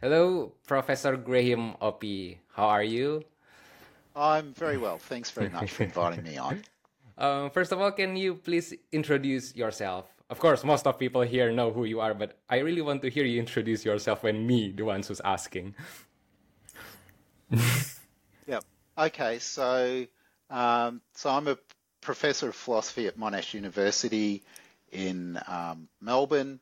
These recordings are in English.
Hello, Professor Graham Oppy. How are you? I'm very well. Thanks very much for inviting me on. Um, first of all, can you please introduce yourself? Of course, most of people here know who you are, but I really want to hear you introduce yourself when me, the ones who's asking. yep. Okay. So, um, so I'm a professor of philosophy at Monash University in um, Melbourne.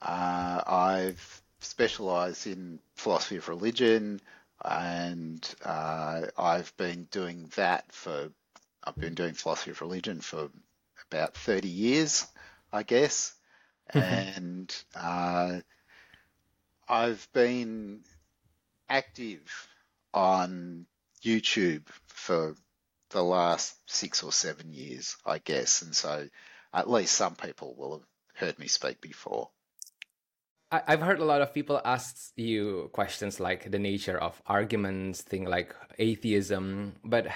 Uh, I've specialised in philosophy of religion, and uh, I've been doing that for I've been doing philosophy of religion for about 30 years, I guess. and uh, I've been active on YouTube for the last six or seven years, I guess. And so at least some people will have heard me speak before. I've heard a lot of people ask you questions like the nature of arguments, thing like atheism, but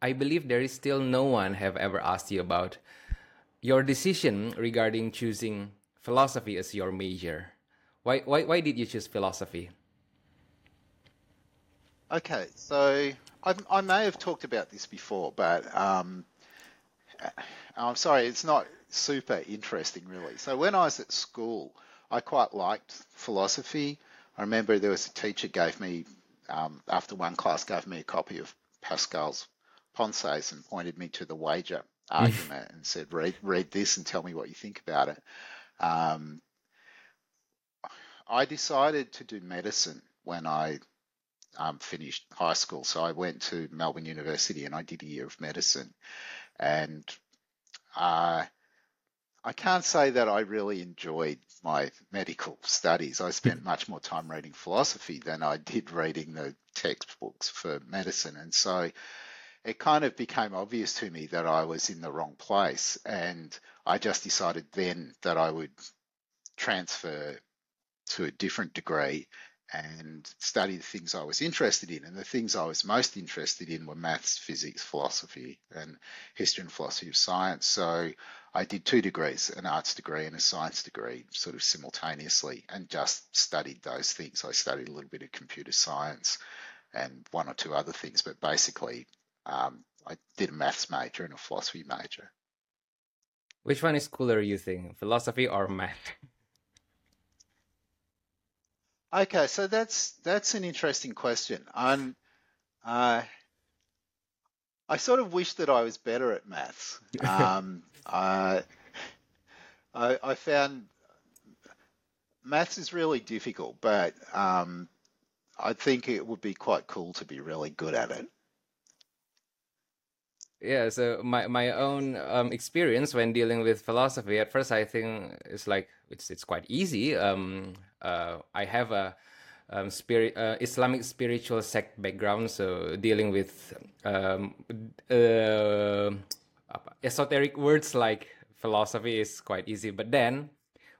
I believe there is still no one have ever asked you about your decision regarding choosing philosophy as your major. Why, why, why did you choose philosophy? Okay, so I, I may have talked about this before, but um, I'm sorry, it's not super interesting really. So when I was at school, I quite liked philosophy. I remember there was a teacher gave me, um, after one class, gave me a copy of Pascal's Pensées and pointed me to the wager argument and said, read, read this and tell me what you think about it. Um, I decided to do medicine when I um, finished high school. So I went to Melbourne University and I did a year of medicine. And uh, I can't say that I really enjoyed my medical studies. I spent much more time reading philosophy than I did reading the textbooks for medicine. And so it kind of became obvious to me that I was in the wrong place. And I just decided then that I would transfer to a different degree and study the things I was interested in. And the things I was most interested in were maths, physics, philosophy, and history and philosophy of science. So I did two degrees, an arts degree and a science degree, sort of simultaneously, and just studied those things. I studied a little bit of computer science and one or two other things, but basically um, I did a maths major and a philosophy major. Which one is cooler, you think, philosophy or math? Okay, so that's that's an interesting question. I'm, uh, I sort of wish that I was better at maths. Um, I, I, I found maths is really difficult, but um, I think it would be quite cool to be really good at it. Yeah, so my my own um, experience when dealing with philosophy at first, I think it's like it's it's quite easy. Um, uh, I have a um, spirit uh, Islamic spiritual sect background, so dealing with um, uh, esoteric words like philosophy is quite easy. But then,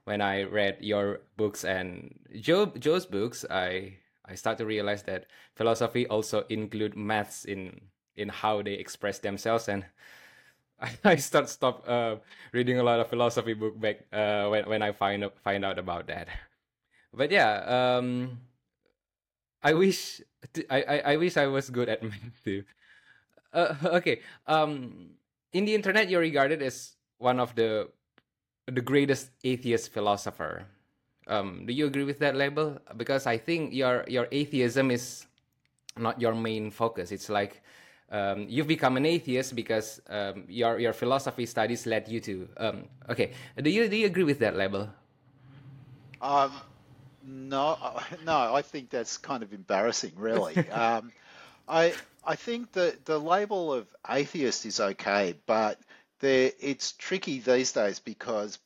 when I read your books and Joe Joe's books, I I start to realize that philosophy also include maths in in how they express themselves and I, start stop uh, reading a lot of philosophy book back uh, when when I find find out about that. But yeah, um, I wish I, I, I wish I was good at math too. Uh, okay, um, in the internet, you're regarded as one of the the greatest atheist philosopher. Um, do you agree with that label? Because I think your your atheism is not your main focus. It's like um, you've become an atheist because um, your your philosophy studies led you to. Um, okay, do you do you agree with that label? Um, no, no, I think that's kind of embarrassing, really. um, I I think the the label of atheist is okay, but there it's tricky these days because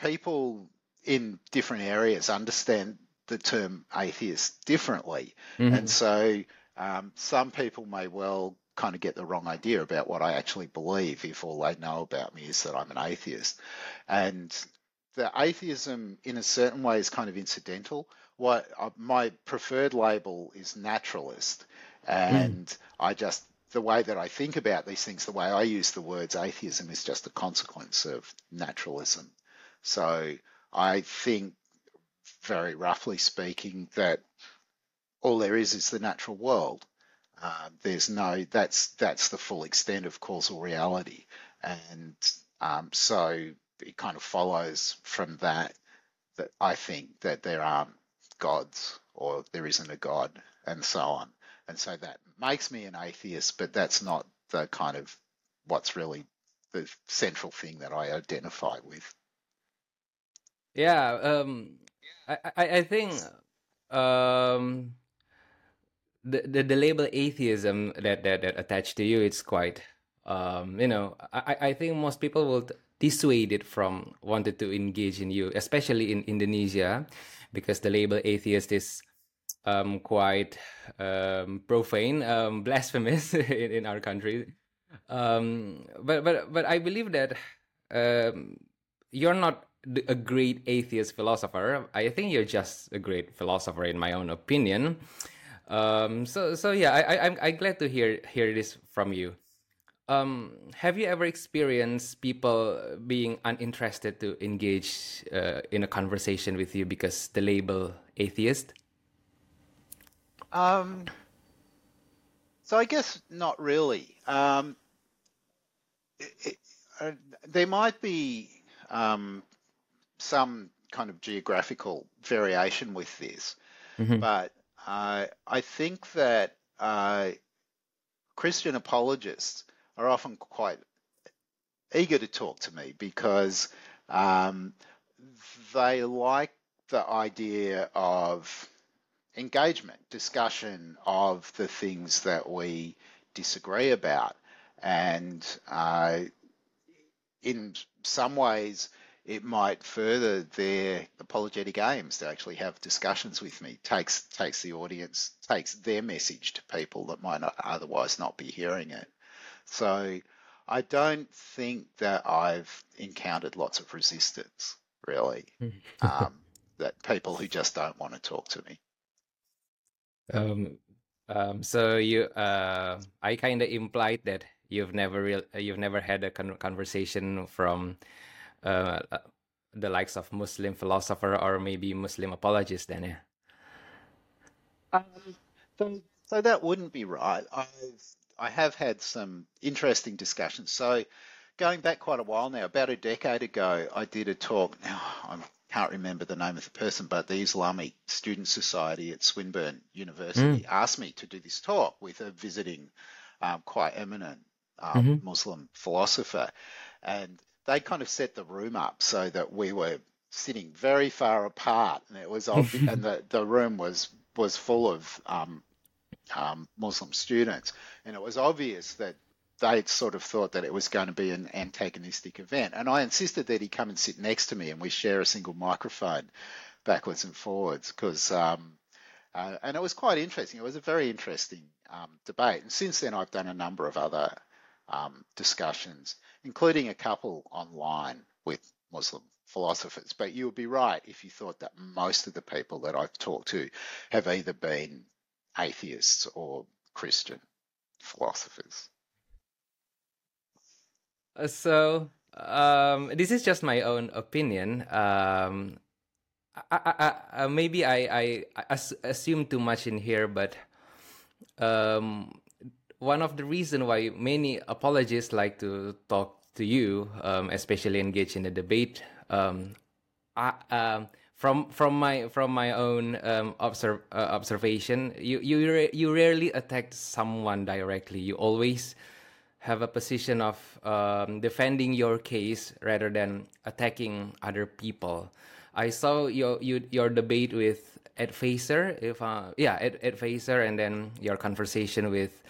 people in different areas understand the term atheist differently, mm-hmm. and so um, some people may well kind of get the wrong idea about what I actually believe if all they know about me is that I'm an atheist. And the atheism, in a certain way, is kind of incidental. What uh, my preferred label is naturalist, and mm. I just the way that I think about these things, the way I use the words atheism is just a consequence of naturalism. So I think very roughly speaking, that all there is is the natural world. Uh, there's no that's that's the full extent of causal reality, and um, so it kind of follows from that that I think that there aren't gods or there isn't a god and so on, and so that makes me an atheist, but that's not the kind of what's really the central thing that I identify with. Yeah, um, I, I, I think um, the, the the label atheism that that, that attached to you it's quite um, you know I, I think most people will dissuade it from wanted to engage in you especially in Indonesia because the label atheist is um, quite um, profane um, blasphemous in, in our country um, but but but I believe that um, you're not a great atheist philosopher I think you're just a great philosopher in my own opinion um, so so yeah, I, I'm glad to hear hear this from you. Um, have you ever experienced people being uninterested to engage uh, in a conversation with you because the label atheist? Um, so I guess not really. Um, it, it, uh, there might be um, some kind of geographical variation with this, mm-hmm. but uh, I think that uh, Christian apologists are often quite eager to talk to me because um, they like the idea of engagement, discussion of the things that we disagree about. And uh, in some ways, it might further their apologetic aims to actually have discussions with me. Takes takes the audience takes their message to people that might not otherwise not be hearing it. So i don't think that i've encountered lots of resistance really um, that people who just don't want to talk to me um, um so you uh i kind of implied that you've never real you've never had a con- conversation from uh, uh, the likes of Muslim philosopher or maybe Muslim apologist then yeah? Um, so, so that wouldn't be right. I've I have had some interesting discussions. So going back quite a while now about a decade ago I did a talk now I can't remember the name of the person but the Islamic Student Society at Swinburne University mm. asked me to do this talk with a visiting um, quite eminent um, mm-hmm. Muslim philosopher and they kind of set the room up so that we were sitting very far apart, and it was obvious, and the, the room was was full of um, um, Muslim students, and it was obvious that they sort of thought that it was going to be an antagonistic event. And I insisted that he come and sit next to me, and we share a single microphone backwards and forwards because. Um, uh, and it was quite interesting. It was a very interesting um, debate. And since then, I've done a number of other um, discussions including a couple online with Muslim philosophers. But you would be right if you thought that most of the people that I've talked to have either been atheists or Christian philosophers. Uh, so, um, this is just my own opinion. Um, I, I, I, uh, maybe I, assume too much in here, but um, one of the reason why many apologists like to talk to you, um, especially engage in a debate, um, I, um, from from my from my own um, observe, uh, observation, you you you rarely attack someone directly. You always have a position of um, defending your case rather than attacking other people. I saw your you, your debate with Ed Feser, if uh, yeah, Ed, Ed Feser, and then your conversation with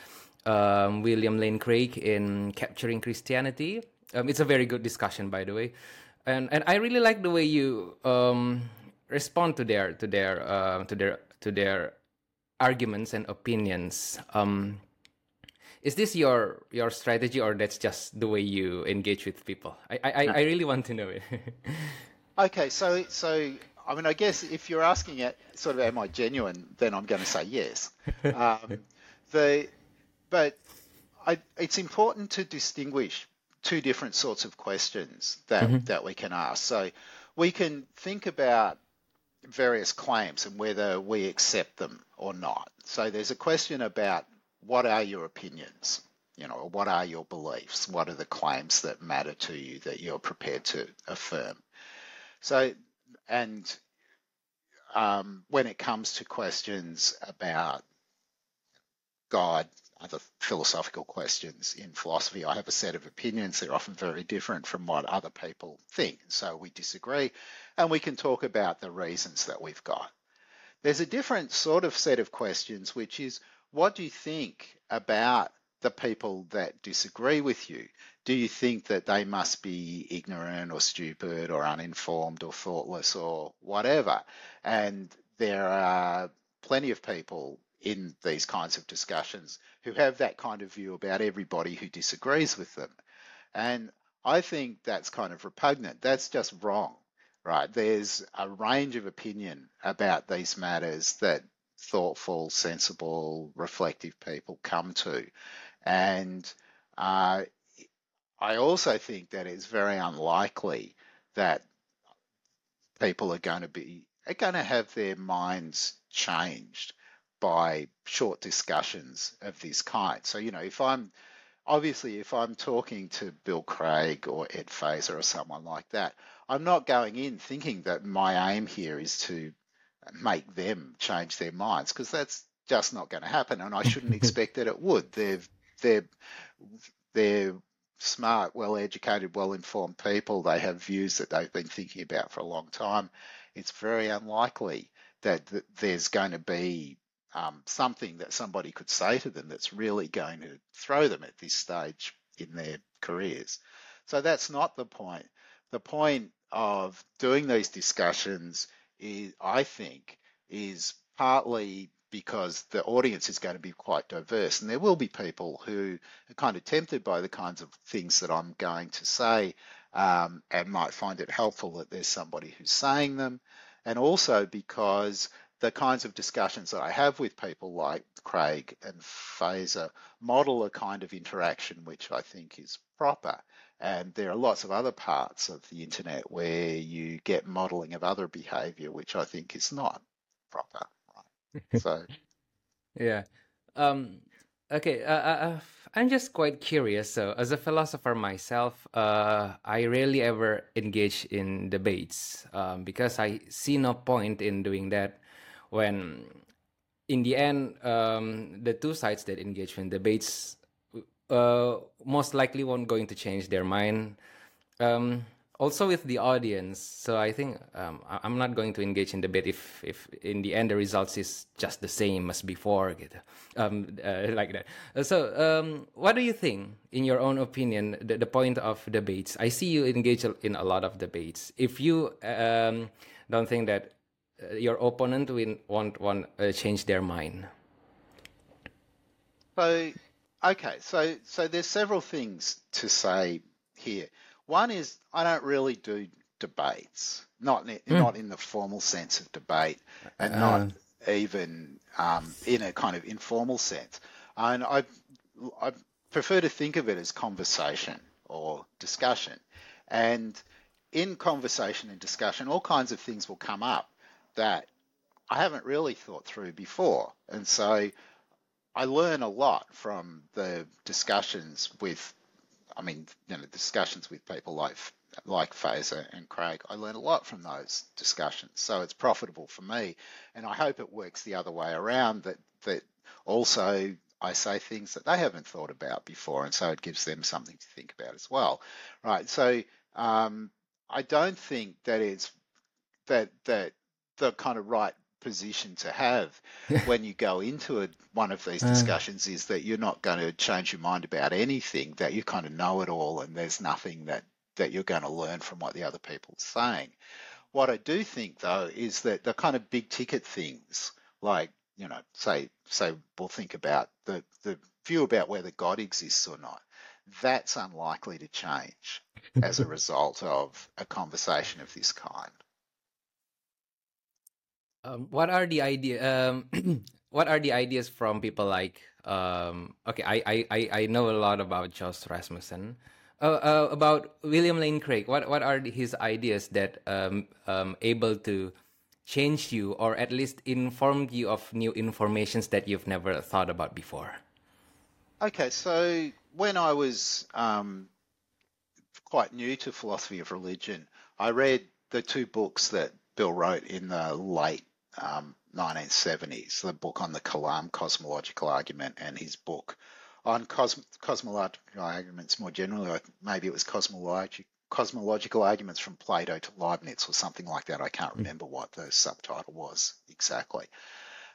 um, William Lane Craig in Capturing Christianity. Um, it's a very good discussion, by the way, and and I really like the way you um, respond to their to their uh, to their to their arguments and opinions. Um, is this your your strategy, or that's just the way you engage with people? I I, I really want to know it. okay, so so I mean, I guess if you're asking it, sort of, am I genuine? Then I'm going to say yes. Um, the but I, it's important to distinguish two different sorts of questions that, mm-hmm. that we can ask. So we can think about various claims and whether we accept them or not. So there's a question about what are your opinions? You know, what are your beliefs? What are the claims that matter to you that you're prepared to affirm? So, and um, when it comes to questions about God, other philosophical questions in philosophy, I have a set of opinions. They're often very different from what other people think. So we disagree and we can talk about the reasons that we've got. There's a different sort of set of questions, which is what do you think about the people that disagree with you? Do you think that they must be ignorant or stupid or uninformed or thoughtless or whatever? And there are plenty of people in these kinds of discussions who have that kind of view about everybody who disagrees with them. And I think that's kind of repugnant. That's just wrong, right? There's a range of opinion about these matters that thoughtful, sensible, reflective people come to. And uh, I also think that it's very unlikely that people are going to be are going to have their minds changed by short discussions of this kind. So, you know, if I'm obviously if I'm talking to Bill Craig or Ed Feser or someone like that, I'm not going in thinking that my aim here is to make them change their minds because that's just not going to happen, and I shouldn't expect that it would. They're they're they're smart, well-educated, well-informed people. They have views that they've been thinking about for a long time. It's very unlikely that, that there's going to be um, something that somebody could say to them that's really going to throw them at this stage in their careers. So that's not the point. The point of doing these discussions is, I think, is partly because the audience is going to be quite diverse and there will be people who are kind of tempted by the kinds of things that I'm going to say um, and might find it helpful that there's somebody who's saying them and also because the kinds of discussions that I have with people like Craig and Feser model a kind of interaction which I think is proper. And there are lots of other parts of the internet where you get modeling of other behavior, which I think is not proper. Right? so, yeah. Um, okay. Uh, uh, uh, I'm just quite curious. So, as a philosopher myself, uh, I rarely ever engage in debates um, because I see no point in doing that when in the end um, the two sides that engage in debates uh, most likely won't going to change their mind. Um, also with the audience so i think um, i'm not going to engage in debate if if in the end the results is just the same as before um, uh, like that. So um, what do you think in your own opinion the, the point of debates? I see you engage in a lot of debates. If you um, don't think that uh, your opponent will won't want uh, change their mind. So, okay, so so there's several things to say here. One is I don't really do debates, not in, mm. not in the formal sense of debate, and uh, not even um, in a kind of informal sense. And I I prefer to think of it as conversation or discussion, and in conversation and discussion, all kinds of things will come up that I haven't really thought through before. And so I learn a lot from the discussions with, I mean, you know, discussions with people like like Feser and Craig. I learn a lot from those discussions. So it's profitable for me. And I hope it works the other way around that, that also I say things that they haven't thought about before. And so it gives them something to think about as well. Right. So um, I don't think that it's that, that the kind of right position to have when you go into a, one of these uh. discussions uh, is that you're not going to change your mind about anything, that you kind of know it all and there's nothing that, that you're going to learn from what the other people are saying. What I do think though is that the kind of big ticket things like, you know, say, say we'll think about the, the view about whether God exists or not, that's unlikely to change as a result of a conversation of this kind. Um, what are the idea? Um, what are the ideas from people like? Um, okay, I, I I know a lot about Josh Rasmussen. Uh, uh, about William Lane Craig, what what are his ideas that um, um able to change you or at least inform you of new informations that you've never thought about before? Okay, so when I was um, quite new to philosophy of religion, I read the two books that Bill wrote in the late um, 1970s, the book on the Kalam cosmological argument and his book on cos- cosmological arguments more generally. Maybe it was cosmological cosmological arguments from Plato to Leibniz or something like that. I can't hmm. remember what the subtitle was exactly.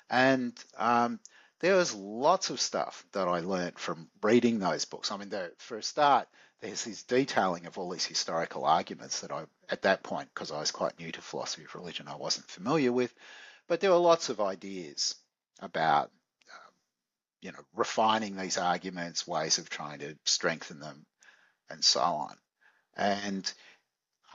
And um, there was lots of stuff that I learned from reading those books. I mean, for a start, there's this detailing of all these historical arguments that I, at that point, because I was quite new to philosophy of religion, I wasn't familiar with. But there were lots of ideas about, um, you know, refining these arguments, ways of trying to strengthen them, and so on. And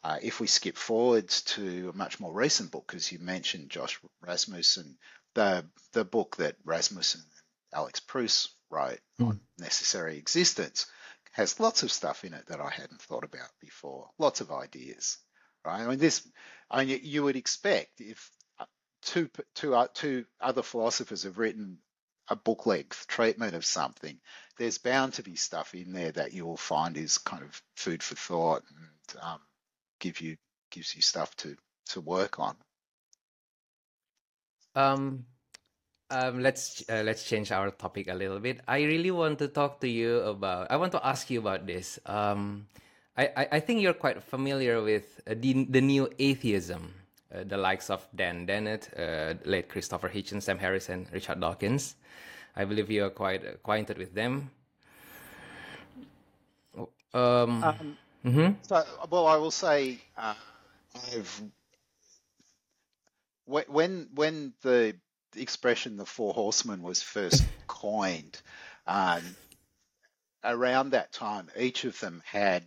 uh, if we skip forwards to a much more recent book, as you mentioned, Josh Rasmussen, the the book that Rasmussen and Alex Pruss wrote mm. on necessary existence has lots of stuff in it that I hadn't thought about before. Lots of ideas, right? I mean, this, I mean, you would expect if two two uh, two other philosophers have written a book length treatment of something, there's bound to be stuff in there that you will find is kind of food for thought and um, give you gives you stuff to to work on. Um, um, let's uh, let's change our topic a little bit. I really want to talk to you about. I want to ask you about this. Um, I, I, I think you're quite familiar with uh, the the new atheism, uh, the likes of Dan Dennett, uh, late Christopher Hitchens, Sam Harris, and Richard Dawkins. I believe you are quite acquainted with them. Um, um mm-hmm. So, well, I will say uh, I've when when the expression "the four horsemen" was first coined, um, around that time, each of them had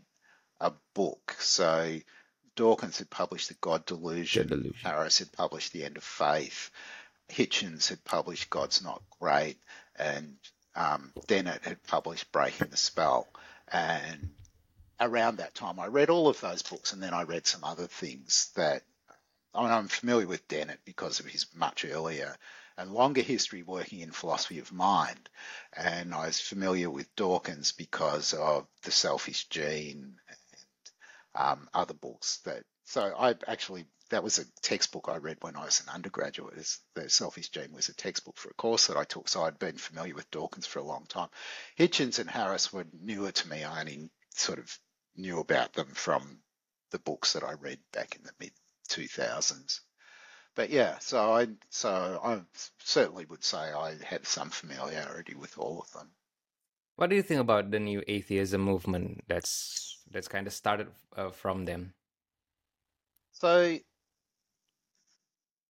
a book. So Dawkins had published The God Delusion, Delusion. Harris had published The End of Faith, Hitchens had published God's Not Great, and um, Dennett had published Breaking the Spell. And around that time, I read all of those books, and then I read some other things that I mean, I'm familiar with Dennett because of his much earlier and longer history working in philosophy of mind. And I was familiar with Dawkins because of The Selfish Gene um, other books that. So I actually, that was a textbook I read when I was an undergraduate. The Selfish Gene was a textbook for a course that I took. So I'd been familiar with Dawkins for a long time. Hitchens and Harris were newer to me. I only sort of knew about them from the books that I read back in the mid 2000s. But yeah, so I so I certainly would say I had some familiarity with all of them. What do you think about the new atheism movement that's that's kind of started uh, from them? So,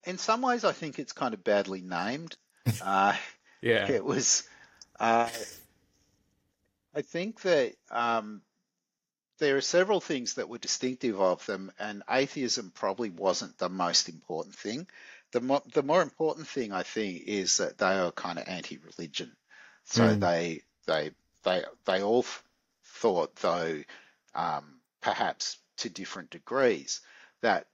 in some ways, I think it's kind of badly named. Uh, yeah, it was. Uh, I think that um, there are several things that were distinctive of them, and atheism probably wasn't the most important thing. The, mo- the more important thing, I think, is that they are kind of anti-religion. So mm. they they they they all thought, though um, perhaps to different degrees, that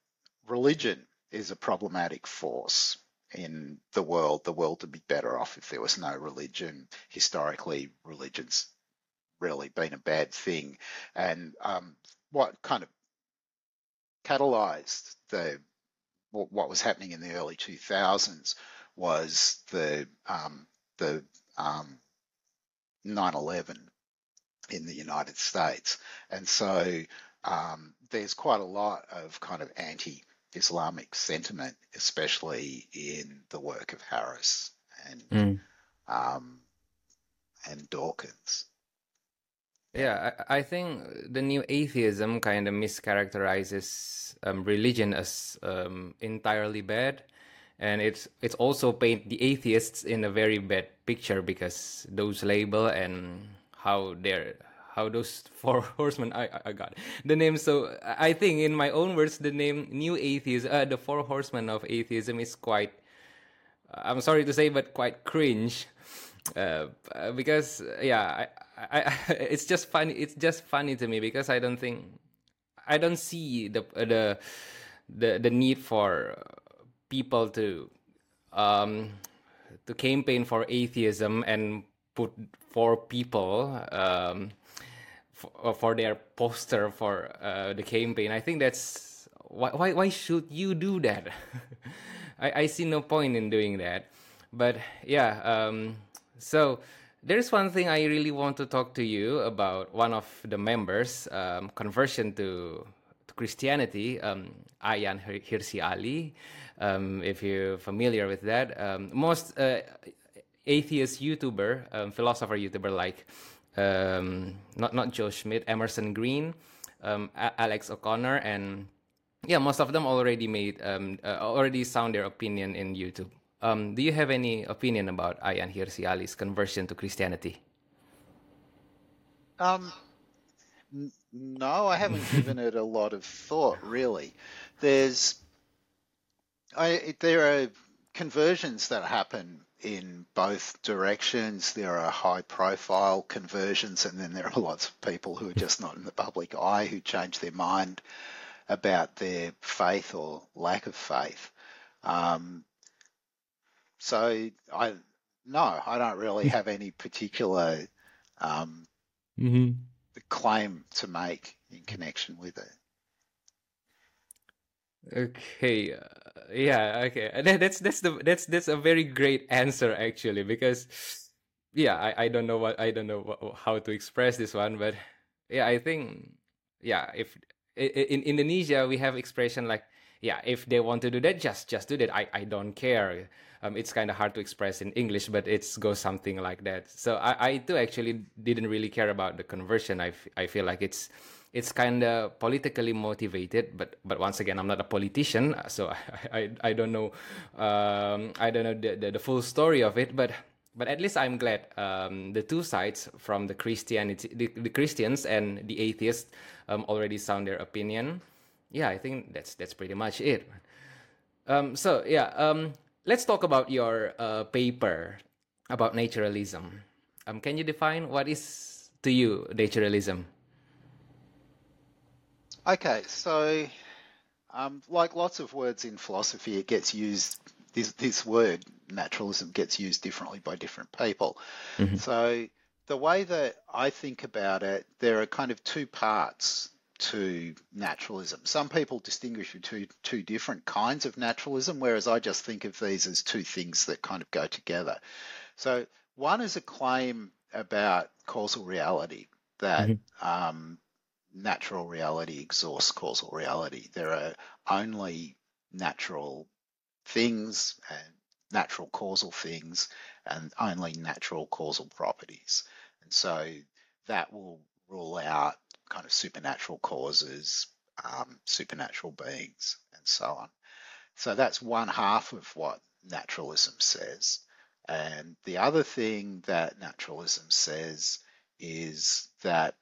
religion is a problematic force in the world. The world would be better off if there was no religion. Historically, religions really been a bad thing. And um, what kind of catalyzed the what was happening in the early 2000s was the um, the um, 9/11 in the United States, and so um, there's quite a lot of kind of anti-Islamic sentiment, especially in the work of Harris and mm. um, and Dawkins. Yeah, I, I think the new atheism kind of mischaracterizes um, religion as um, entirely bad, and it's it's also paint the atheists in a very bad picture because those label and how they're how those four horsemen I I got the name. So I think in my own words, the name New Atheism, uh, the four horsemen of atheism is quite. I'm sorry to say, but quite cringe, uh, because yeah, I, I, it's just funny. It's just funny to me because I don't think I don't see the the the the need for people to um, to campaign for atheism and put four people um, for, uh, for, their poster for uh, the campaign. I think that's why, why, why should you do that? I, I see no point in doing that. But yeah, um, so there's one thing I really want to talk to you about. One of the members' um, conversion to, to Christianity, um, Ayaan Hirsi Ali. Um, if you're familiar with that, um, most uh, atheist YouTuber, um, philosopher YouTuber like um, not not Joe Schmid, Emerson Green, um, Alex O'Connor, and yeah, most of them already made um, uh, already sound their opinion in YouTube. Do you have any opinion about Ayaan Hirsi Ali's conversion to Christianity? Um, no, I haven't given it a lot of thought. Really, there's, I there are conversions that happen in both directions. There are high profile conversions, and then there are lots of people who are just not in the public eye who change their mind about their faith or lack of faith. Um, so I no, I don't really have any particular um, mm-hmm. claim to make in connection with it. Okay, uh, yeah, okay. That's that's the that's that's a very great answer actually because yeah, I, I don't know what I don't know what, how to express this one, but yeah, I think yeah, if in Indonesia we have expression like yeah, if they want to do that, just just do that. I I don't care. Um, it's kind of hard to express in English, but it's goes something like that. So I I too actually didn't really care about the conversion. I, I feel like it's it's kind of politically motivated but but once again i'm not a politician so i i, I don't know um, i don't know the, the, the, full story of it but but at least i'm glad um, the two sides from the christianity the, the christians and the atheists um, already sound their opinion. Yeah i think that's that's pretty much it. Um, so yeah um, let's talk about your uh, paper about naturalism. Um, can you define what is to you naturalism Okay, so um, like lots of words in philosophy, it gets used. This this word naturalism gets used differently by different people. Mm-hmm. So the way that I think about it, there are kind of two parts to naturalism. Some people distinguish between two different kinds of naturalism, whereas I just think of these as two things that kind of go together. So one is a claim about causal reality that mm-hmm. um, natural reality exhausts causal reality. There are only natural things and natural causal things and only natural causal properties. And so that will rule out kind of supernatural causes, um, supernatural beings, and so on. So that's one half of what naturalism says. And the other thing that naturalism says is that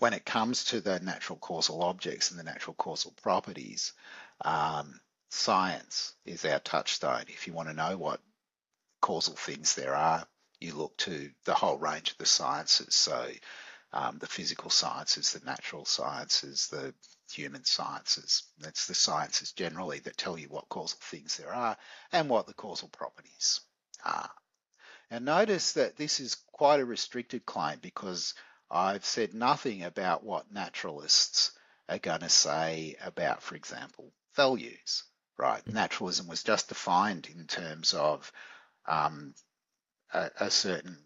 when it comes to the natural causal objects and the natural causal properties, um, science is our touchstone. If you want to know what causal things there are, you look to the whole range of the sciences. So um, the physical sciences, the natural sciences, the human sciences. That's the sciences generally that tell you what causal things there are and what the causal properties are. And notice that this is quite a restricted claim because I've said nothing about what naturalists are going to say about, for example, values, right? Mm-hmm. Naturalism was just defined in terms of um, a, a certain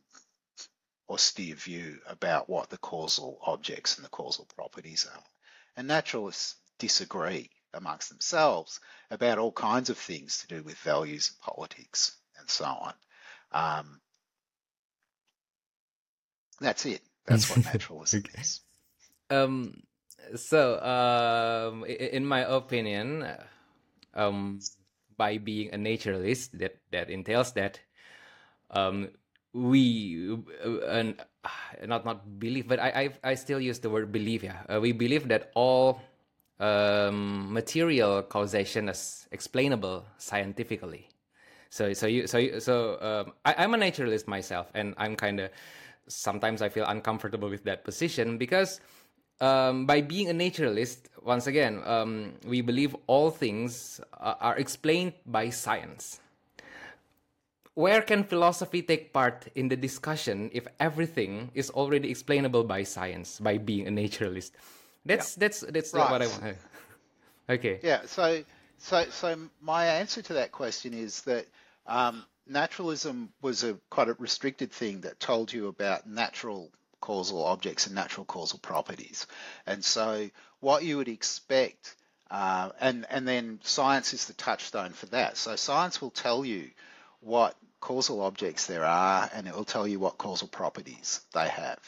austere view about what the causal objects and the causal properties are. And naturalists disagree amongst themselves about all kinds of things to do with values and politics and so on. Um, that's it. That's what naturalism okay. is. Um, so, um, in my opinion, um, by being a naturalist, that that entails that um, we uh, uh, not not believe, but I, I I still use the word believe. Yeah, uh, we believe that all um, material causation is explainable scientifically. So so you so you, so um, I, I'm a naturalist myself, and I'm kind of sometimes I feel uncomfortable with that position because um, by being a naturalist, once again, um, we believe all things uh, are explained by science. Where can philosophy take part in the discussion if everything is already explainable by science, by being a naturalist? That's that's that's Right. what I want. Okay. Yeah. So, so, so my answer to that question is that um, naturalism was a quite a restricted thing that told you about natural causal objects and natural causal properties, and so what you would expect, uh, and and then science is the touchstone for that. So science will tell you what causal objects there are, and it will tell you what causal properties they have,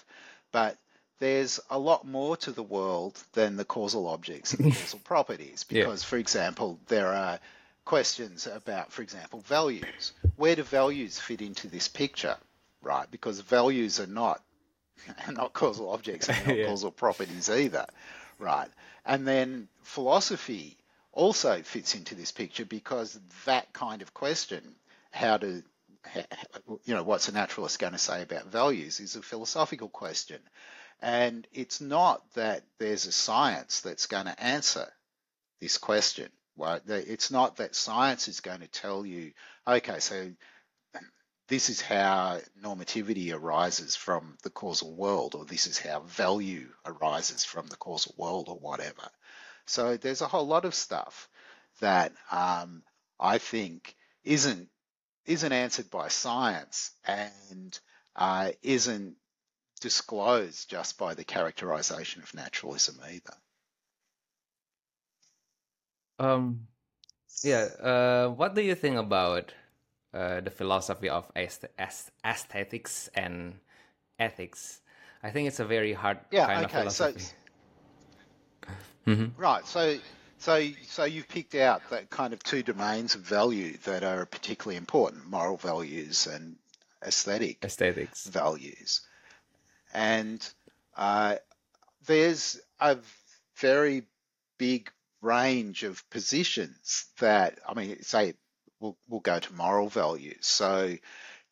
but there's a lot more to the world than the causal objects and the causal properties Yeah. because for example there are questions about for example values where do values fit into this picture right because values are not are not causal objects and not Yeah. causal properties either right and then philosophy also fits into this picture because that kind of question how to you know what's a naturalist going to say about values is a philosophical question and it's not that there's a science that's going to answer this question. Right? It's not that science is going to tell you, okay, so this is how normativity arises from the causal world, or this is how value arises from the causal world, or whatever. So there's a whole lot of stuff that um, I think isn't isn't answered by science and uh, isn't disclosed just by the characterization of naturalism either. Um, yeah. Uh, what do you think about uh, the philosophy of aest- aest- aesthetics and ethics? I think it's a very hard Yeah, kind okay, of so- philosophy. Mhm. Right. So so so you've picked out that kind of two domains of value that are particularly important, moral values and aesthetic Aesthetics. values. And uh, there's a very big range of positions that, I mean, say we'll, we'll go to moral values. So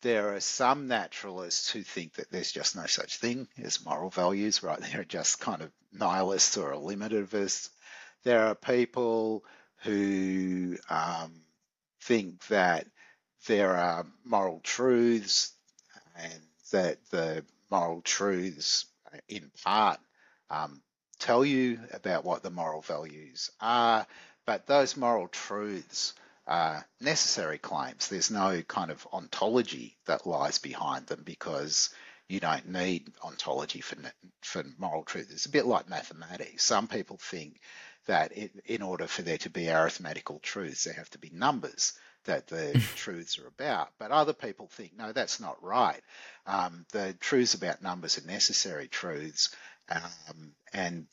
there are some naturalists who think that there's just no such thing as moral values, right? They're just kind of nihilists or eliminativists. There are people who um, think that there are moral truths and that the moral truths, in part, um, tell you about what the moral values are, but those moral truths are necessary claims. There's no kind of ontology that lies behind them because you don't need ontology for for moral truth. It's a bit like mathematics. Some people think that it, in order for there to be arithmetical truths, there have to be numbers that the truths are about. But other people think, no, that's not right. Um, the truths about numbers are necessary truths, um, and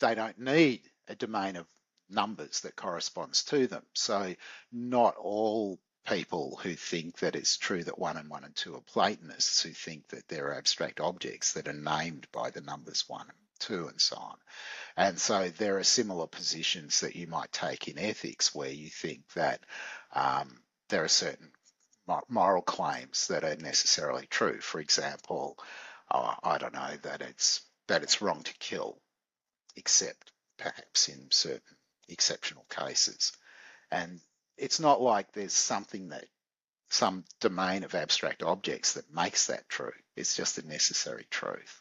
they don't need a domain of numbers that corresponds to them. So not all people who think that it's true that one and one and two are Platonists who think that there are abstract objects that are named by the numbers one and two and so on. And so there are similar positions that you might take in ethics where you think that um, there are certain moral claims that are necessarily true. For example, uh, I don't know that it's that it's wrong to kill, except perhaps in certain exceptional cases. And it's not like there's something that some domain of abstract objects that makes that true. It's just a necessary truth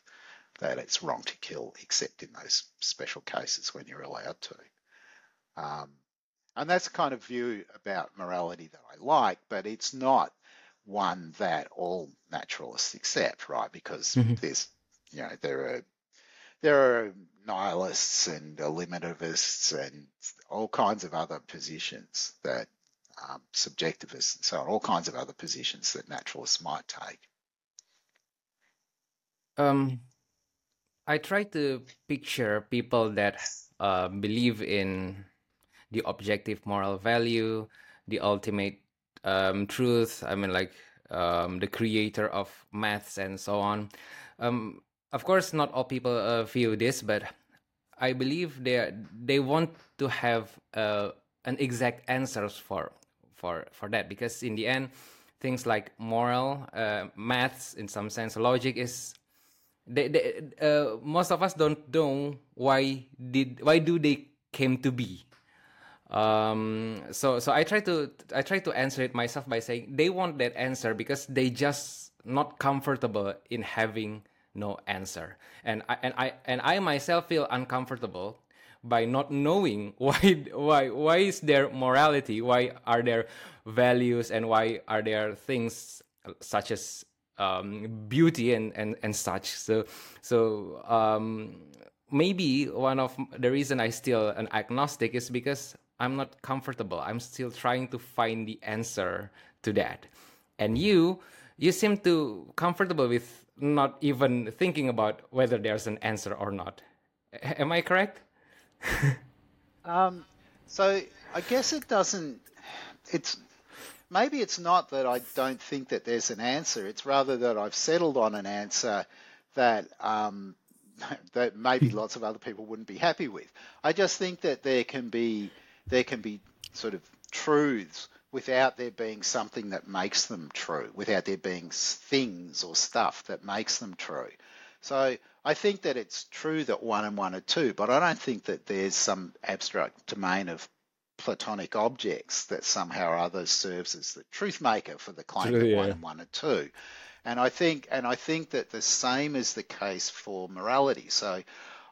that it's wrong to kill, except in those special cases when you're allowed to. Um, and that's the kind of view about morality that I like, but it's not one that all naturalists accept, right? Because Mhm. there's, you know, there are there are nihilists and eliminativists and all kinds of other positions that um, subjectivists and so on, all kinds of other positions that naturalists might take. Um, I try to picture people that uh, believe in the objective moral value, the ultimate um, truth. I mean, like um, the creator of maths and so on. Um, of course, not all people uh, feel this, but I believe they they want to have uh, an exact answers for for for that because in the end, things like moral, uh, maths, in some sense, logic is they, they uh, most of us don't know why did why do they came to be um so so i try to i try to answer it myself by saying they want that answer because they just not comfortable in having no answer. And i and i and i myself feel uncomfortable by not knowing why why why is there morality why are there values and why are there things such as um, beauty and, and and such. So so um, maybe one of the reason i still an agnostic is because i'm not comfortable i'm still trying to find the answer to that and you you seem to comfortable with not even thinking about whether there's an answer or not am i correct um, so I guess it doesn't. It's maybe it's not that I don't think that there's an answer. It's rather that I've settled on an answer that um, that maybe lots of other people wouldn't be happy with. I just think that there can be there can be sort of truths without there being something that makes them true, without there being things or stuff that makes them true. So I think that it's true that one and one are two, but I don't think that there's some abstract domain of platonic objects that somehow or other serves as the truth maker for the claim that one and one are two. And I think and I think that the same is the case for morality. So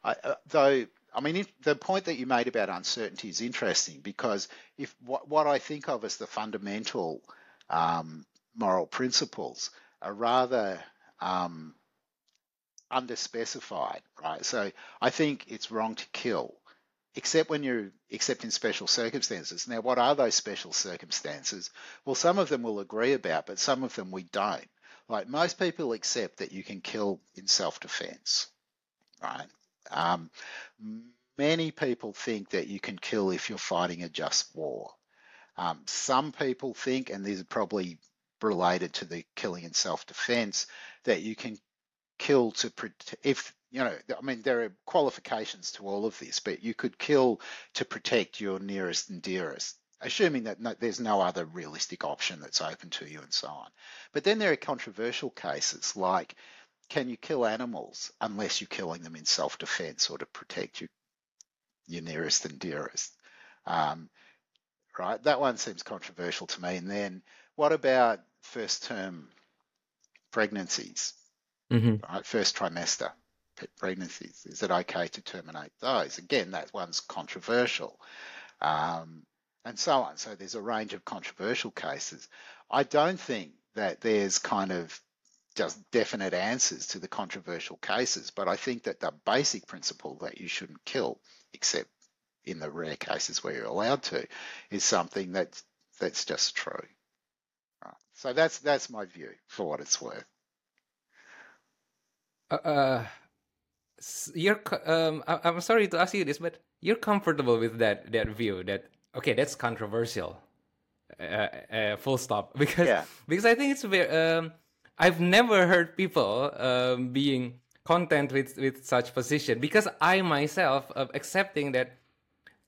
I, uh, though I mean, the point that you made about uncertainty is interesting because if what, what I think of as the fundamental um, moral principles are rather um, underspecified, right? So I think it's wrong to kill, except when you're except in special circumstances. Now, what are those special circumstances? Well, some of them we'll agree about, but some of them we don't. Like most people accept that you can kill in self-defense, right? Um, many people think that you can kill if you're fighting a just war. Um, some people think, and these are probably related to the killing in self-defense, that you can kill to protect if you know i mean there are qualifications to all of this but you could kill to protect your nearest and dearest assuming that no, there's no other realistic option that's open to you and so on but then there are controversial cases like can you kill animals unless you're killing them in self-defense or to protect your, your nearest and dearest um, right that one seems controversial to me and then what about first term pregnancies mm-hmm. right? First trimester pregnancies. Is it okay to terminate those? Again, that one's controversial. Um, and so on. So there's a range of controversial cases. I don't think that there's kind of just definite answers to the controversial cases, but I think that the basic principle that you shouldn't kill, except in the rare cases where you're allowed to, is something that that's just true. Right. So that's that's my view for what it's worth. Uh, uh, you're um I, am sorry to ask you this, but you're comfortable with that that view that okay, that's controversial. Uh, uh, full stop because yeah. because I think it's very um I've never heard people um being content with with such position because I myself uh, accepting that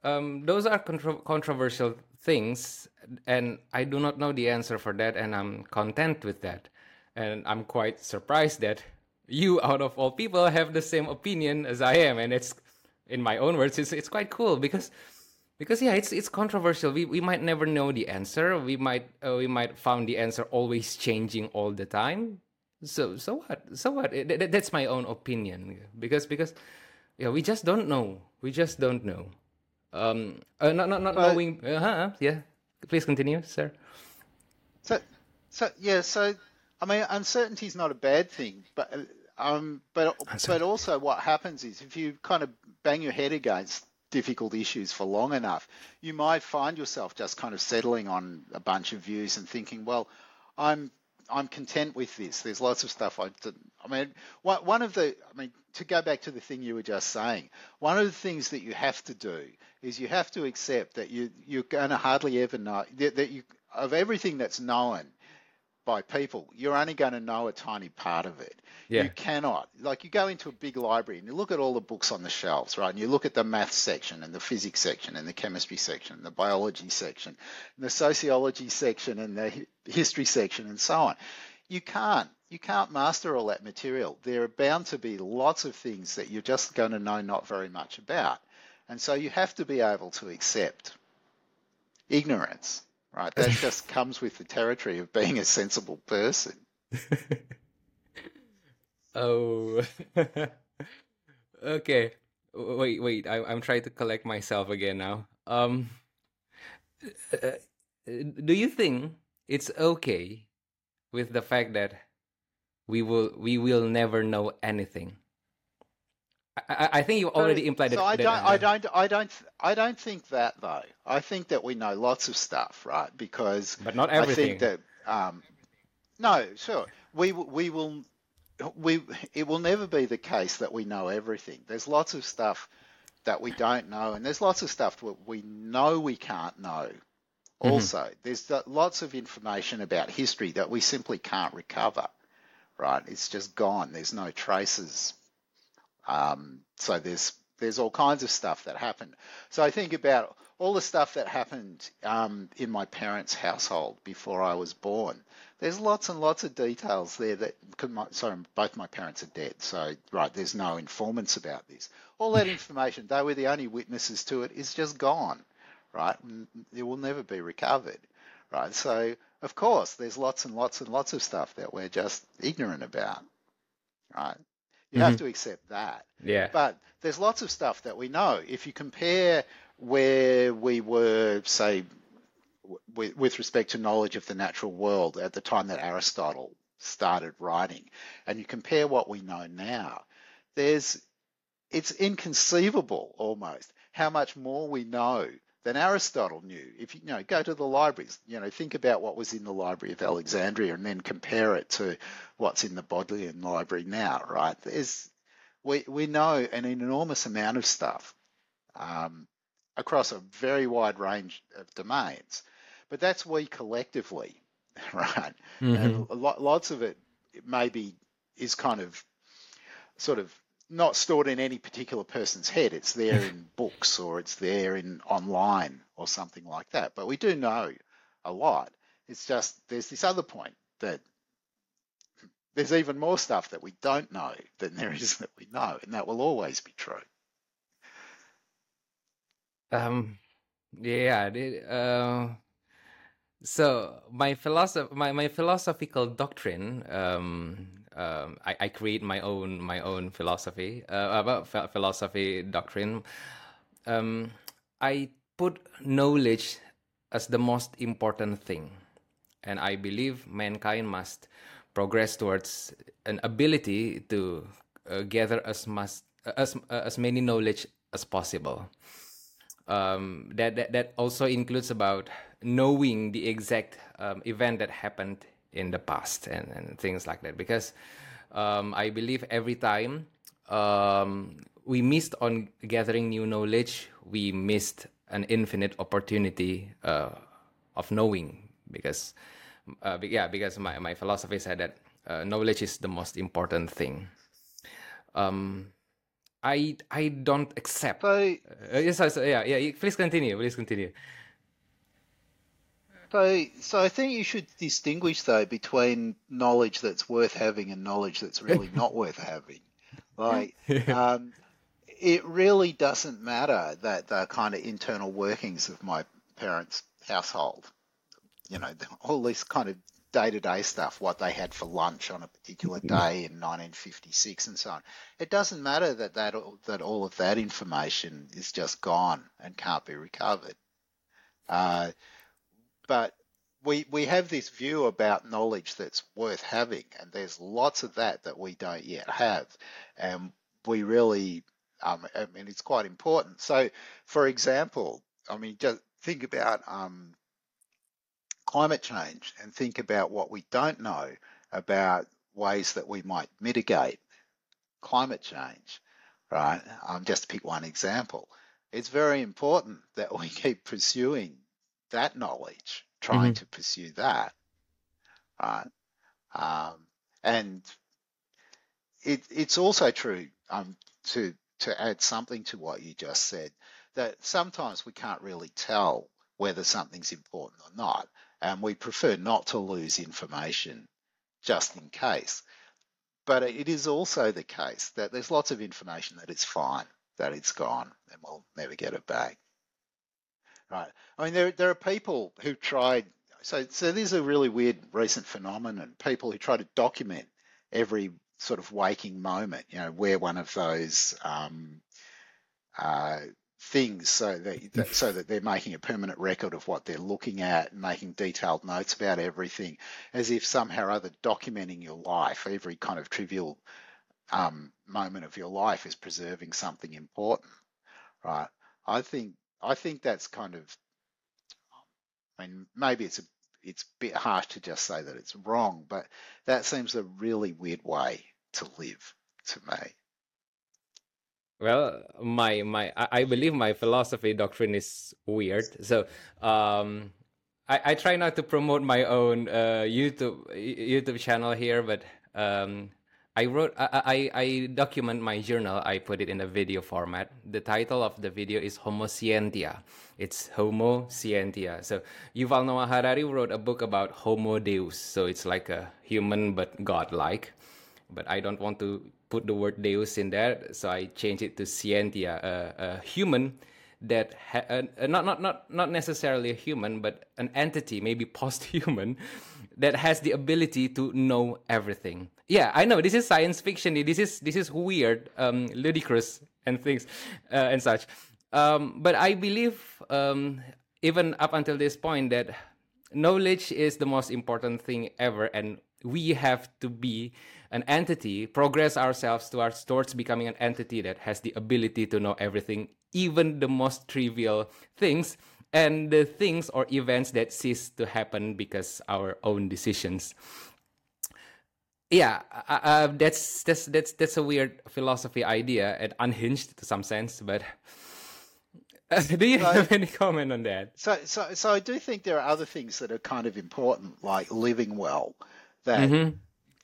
um those are contro- controversial things and I do not know the answer for that and I'm content with that. And I'm quite surprised that you out of all people have the same opinion as I am, and it's in my own words, it's it's quite cool because because yeah, it's it's controversial. We we might never know the answer. We might uh, we might found the answer always changing all the time. So so what? So what? That's my own opinion because because yeah, we just don't know. We just don't know. Um, uh, not not not but, knowing. Uh huh. Yeah. Please continue, sir. So so yeah. So I mean, uncertainty is not a bad thing, but um, but but also what happens is if you kind of bang your head against difficult issues for long enough, you might find yourself just kind of settling on a bunch of views and thinking, well, I'm I'm content with this. There's lots of stuff I I mean, one of the I mean to go back to the thing you were just saying, one of the things that you have to do is you have to accept that you you're going to hardly ever know that, that you of everything that's known by people, you're only going to know a tiny part of it. Yeah. You cannot. Like you go into a big library and you look at all the books on the shelves, right? And you look at the math section and the physics section and the chemistry section, and the biology section, and the sociology section and the history section and so on. You can't you can't master all that material. There are bound to be lots of things that you're just going to know not very much about. And so you have to be able to accept ignorance, right? That just comes with the territory of being a sensible person. oh. okay. Wait, wait. I, I'm trying to collect myself again now. Um, uh, do you think it's okay with the fact that we will we will never know anything? I, I think you already so, implied so that. I don't, I don't, I don't, I don't think that though. I think that we know lots of stuff, right? Because but not everything. I think that um, no, sure, we we will we it will never be the case that we know everything. There's lots of stuff that we don't know, and there's lots of stuff that we know we can't know. Mm-hmm. Also, mm-hmm. there's lots of information about history that we simply can't recover. Right? It's just gone. There's no traces. Um, so there's there's all kinds of stuff that happened. So I think about all the stuff that happened um, in my parents' household before I was born. There's lots and lots of details there that, my, sorry, both my parents are dead, so right, there's no informants about this. All that information, they were the only witnesses to it, is just gone, right? It will never be recovered, right? So of course, there's lots and lots and lots of stuff that we're just ignorant about, right? You mm-hmm. have to accept that. Yeah. But there's lots of stuff that we know. If you compare where we were, say, with, with respect to knowledge of the natural world at the time that Aristotle started writing, and you compare what we know now, there's it's inconceivable almost how much more we know than Aristotle knew. If you, you know, go to the libraries, you know, think about what was in the Library of Alexandria and then compare it to what's in the Bodleian Library now, right? There's we we know an enormous amount of stuff um, across a very wide range of domains, but that's we collectively, right? Mm-hmm. And lots of it maybe is kind of sort of not stored in any particular person's head. It's there in books or it's there in online or something like that. But we do know a lot. It's just there's this other point that there's even more stuff that we don't know than there is that we know, and that will always be true. Um, yeah. Uh, so my philosoph- my, my philosophical doctrine um, um, I, I create my own my own philosophy uh, about philosophy doctrine. Um, I put knowledge as the most important thing, and I believe mankind must progress towards an ability to uh, gather as much as uh, as many knowledge as possible. Um, that, that that also includes about knowing the exact um, event that happened in the past and, and things like that because um, I believe every time um, we missed on gathering new knowledge, we missed an infinite opportunity uh, of knowing because uh, yeah because my, my philosophy said that uh, knowledge is the most important thing. Um, I I don't accept. So, uh, yes, yeah, yeah. Please continue. Please continue. So, so I think you should distinguish though between knowledge that's worth having and knowledge that's really not worth having. Like, um, it really doesn't matter that the kind of internal workings of my parents' household, you know, all this kind of day to day stuff, what they had for lunch on a particular mm-hmm. day in 1956 and so on. It doesn't matter that, that, that all of that information is just gone and can't be recovered. Uh, but we we have this view about knowledge that's worth having, and there's lots of that that we don't yet have, and we really, um, I mean, it's quite important. So, for example, I mean, just think about um, climate change and think about what we don't know about ways that we might mitigate climate change, right? Um, just to pick one example, it's very important that we keep pursuing that knowledge, trying mm-hmm. to pursue that, right? Um, and it, it's also true um, to to add something to what you just said that sometimes we can't really tell whether something's important or not, and we prefer not to lose information just in case. But it is also the case that there's lots of information that it's fine, that it's gone, and we'll never get it back. Right. I mean, there, there are people who tried. So, so this is a really weird recent phenomenon. People who try to document every sort of waking moment. You know, wear one of those um, uh, things so that, so that they're making a permanent record of what they're looking at, making detailed notes about everything, as if somehow or other documenting your life, every kind of trivial um, moment of your life is preserving something important, right? I think I think that's kind of, I mean, maybe it's a it's a bit harsh to just say that it's wrong, but that seems a really weird way to live to me. Well, my my I believe my philosophy doctrine is weird. So um, I I try not to promote my own uh, YouTube YouTube channel here, but um, I wrote I, I I document my journal. I put it in a video format. The title of the video is Homo Scientia. It's Homo Scientia. So Yuval Noah Harari wrote a book about Homo Deus. So it's like a human but godlike. But I don't want to put the word Deus in there, so I change it to Scientia, a, a human that ha- not not not not necessarily a human, but an entity, maybe post-human, that has the ability to know everything. Yeah, I know this is science fiction. This is this is weird, um, ludicrous, and things uh, and such. Um, but I believe, um, even up until this point, that knowledge is the most important thing ever, and we have to be an entity, progress ourselves towards, towards becoming an entity that has the ability to know everything, even the most trivial things and the things or events that cease to happen because our own decisions yeah uh, uh, that's that's that's that's a weird philosophy idea and unhinged to some sense but uh, do you so, have any comment on that so so so i do think there are other things that are kind of important like living well that mm-hmm.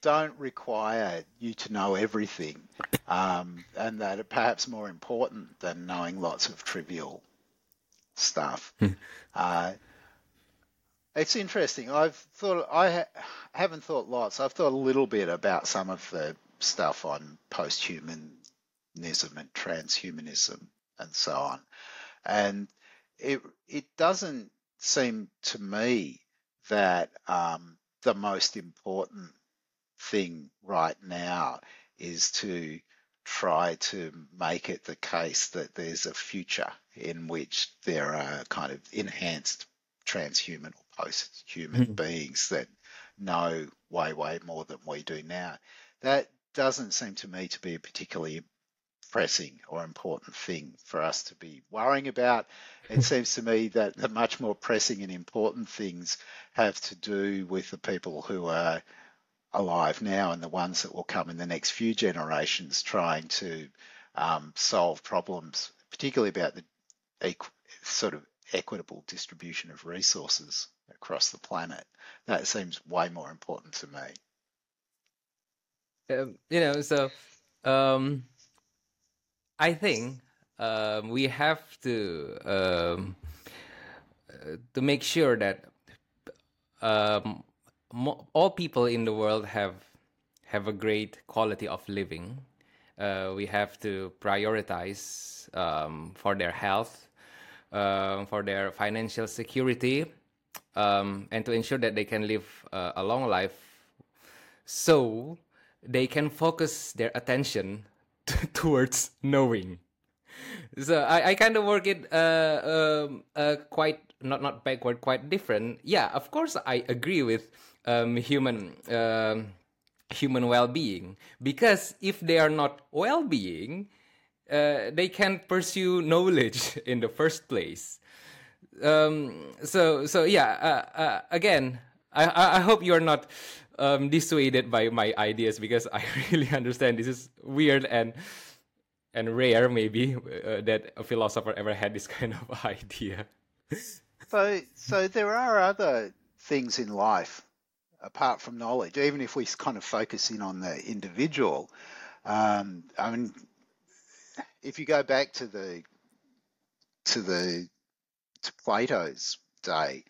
don't require you to know everything um, and that are perhaps more important than knowing lots of trivial stuff. It's interesting. I've thought I ha- haven't thought lots. I've thought a little bit about some of the stuff on posthumanism and transhumanism and so on, and it it doesn't seem to me that um, the most important thing right now is to try to make it the case that there's a future in which there are kind of enhanced transhuman or post-human mm-hmm. beings that know way, way more than we do now. That doesn't seem to me to be a particularly pressing or important thing for us to be worrying about. It seems to me that the much more pressing and important things have to do with the people who are alive now and the ones that will come in the next few generations trying to um, solve problems, particularly about the equ- sort of equitable distribution of resources across the planet. That seems way more important to me. Um, you know, so um, I think um, we have to um, to make sure that um, all people in the world have have a great quality of living. Uh, we have to prioritize um, for their health, uh, for their financial security, um, and to ensure that they can live uh, a long life, so they can focus their attention towards knowing. So I, I kind of work it uh, um, uh, quite not not backward, quite different. Yeah, of course I agree with um, human um, human well-being because if they are not well-being uh, they can't pursue knowledge in the first place um, so so yeah uh, uh, again I, I hope you are not um, dissuaded by my ideas because I really understand this is weird and and rare maybe uh, that a philosopher ever had this kind of idea. so so there are other things in life apart from knowledge, even if we kind of focus in on the individual. Um, I mean, if you go back to the to the to Plato's day,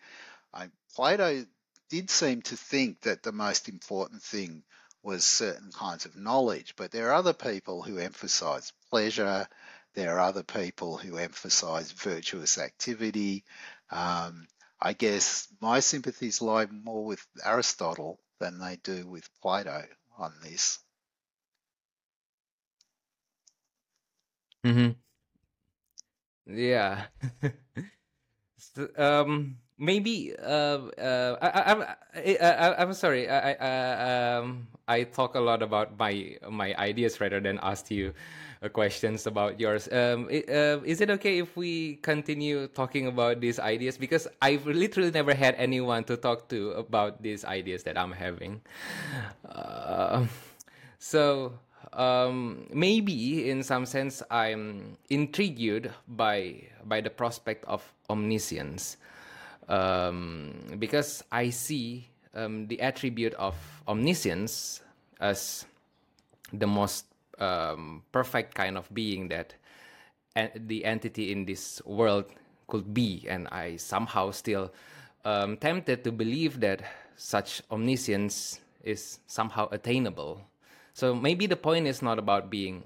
I, Plato did seem to think that the most important thing was certain kinds of knowledge, but there are other people who emphasize pleasure. There are other people who emphasize virtuous activity. Um, I guess my sympathies lie more with Aristotle than they do with Plato on this. Mm-hmm. Yeah. um, maybe uh, uh, I, I, I, I'm sorry. I, I, um, I talk a lot about my my ideas rather than ask you uh, questions about yours. Um, uh, is it okay if we continue talking about these ideas? Because I've literally never had anyone to talk to about these ideas that I'm having. Uh, so um, maybe in some sense I'm intrigued by by the prospect of omniscience um, because I see um, the attribute of omniscience as the most um, perfect kind of being that the entity in this world could be, and I somehow still um, tempted to believe that such omniscience is somehow attainable. So maybe the point is not about being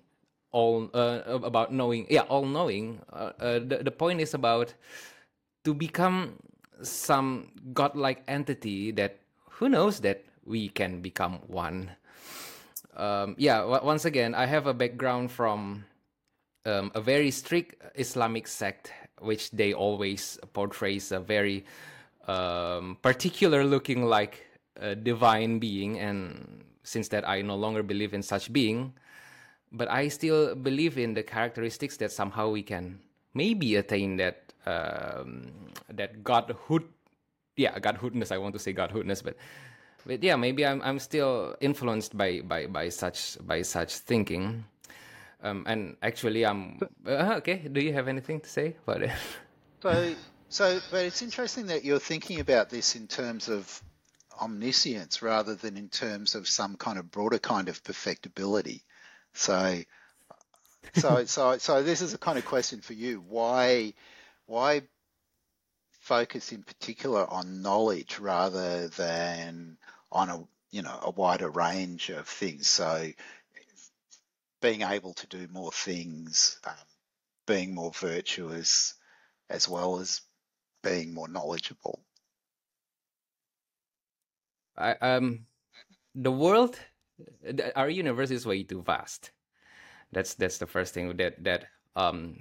all uh, about knowing, yeah, all knowing. Uh, uh, the the point is about to become some godlike entity that who knows that we can become one. Um, yeah, once again, I have a background from um, a very strict Islamic sect, which they always portrays a very um, particular looking like a divine being. And since that I no longer believe in such being, but I still believe in the characteristics that somehow we can maybe attain that um, that godhood yeah godhoodness. I want to say godhoodness but but yeah maybe i'm i'm still influenced by by by such by such thinking. Um, and actually i'm uh, okay. Do you have anything to say about it? So so but it's interesting that you're thinking about this in terms of omniscience rather than in terms of some kind of broader kind of perfectibility so so so so this is a kind of question for you. Why why focus in particular on knowledge rather than on a you know a wider range of things? So being able to do more things um, being more virtuous as well as being more knowledgeable. I, um the world our universe is way too vast. That's that's the first thing that that um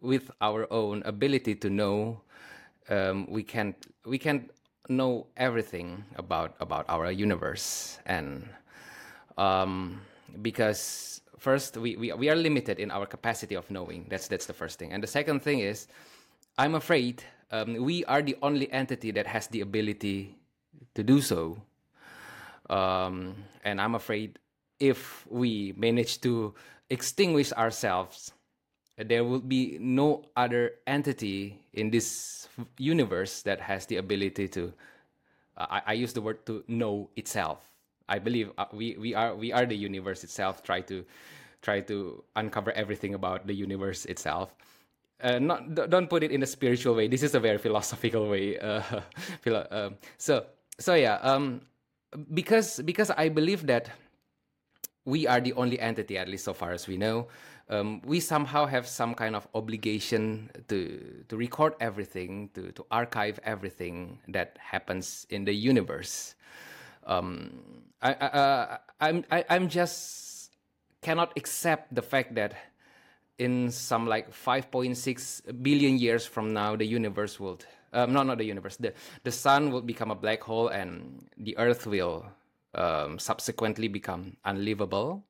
with our own ability to know, um, we can't we can't know everything about about our universe, and um, because first we, we we are limited in our capacity of knowing. That's that's the first thing, and the second thing is, I'm afraid um, we are the only entity that has the ability to do so, um, and I'm afraid if we manage to extinguish ourselves there will be no other entity in this universe that has the ability to uh, I, I, use the word to know itself. I believe uh, we, we are we are the universe itself try to try to uncover everything about the universe itself. Uh, not don't put it in a spiritual way. This is a very philosophical way uh, um, so so yeah um, because because i believe that we are the only entity at least so far as we know um, we somehow have some kind of obligation to to record everything, to to archive everything that happens in the universe. Um, I, I, uh, I'm I, I'm just cannot accept the fact that in some like 5.6 billion years from now the universe will um, no not the universe. The the sun will become a black hole and the earth will um, subsequently become unlivable.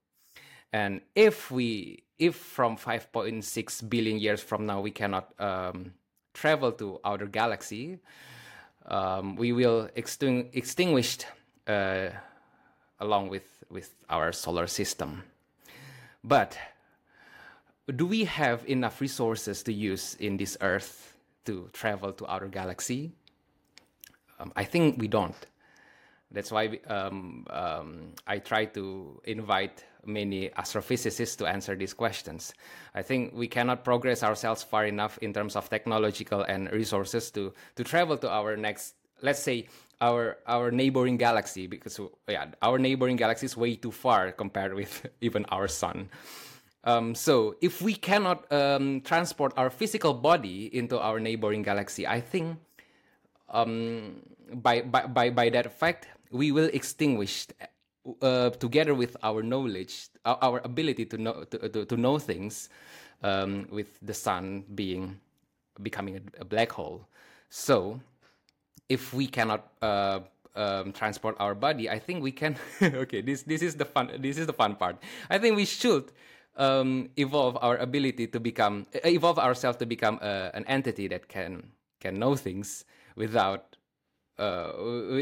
And if we if from 5.6 billion years from now we cannot um, travel to outer galaxy um, we will exting- extinguished uh, along with with our solar system. But do we have enough resources to use in this earth to travel to outer galaxy? Um, i think we don't. That's why um, um, I try to invite many astrophysicists to answer these questions. I think we cannot progress ourselves far enough in terms of technological and resources to, to travel to our next, let's say, our our neighboring galaxy because yeah our neighboring galaxy is way too far compared with even our sun um, so if we cannot um, transport our physical body into our neighboring galaxy i think um, by, by by by that fact we will extinguish uh, together with our knowledge our, ability to know to, to, to know things um, with the sun being becoming a, a black hole so if we cannot uh, um, transport our body, I think we can. okay, this this is the fun. This is the fun part. I think we should um, evolve our ability to become uh, evolve ourselves to become uh, an entity that can can know things without uh,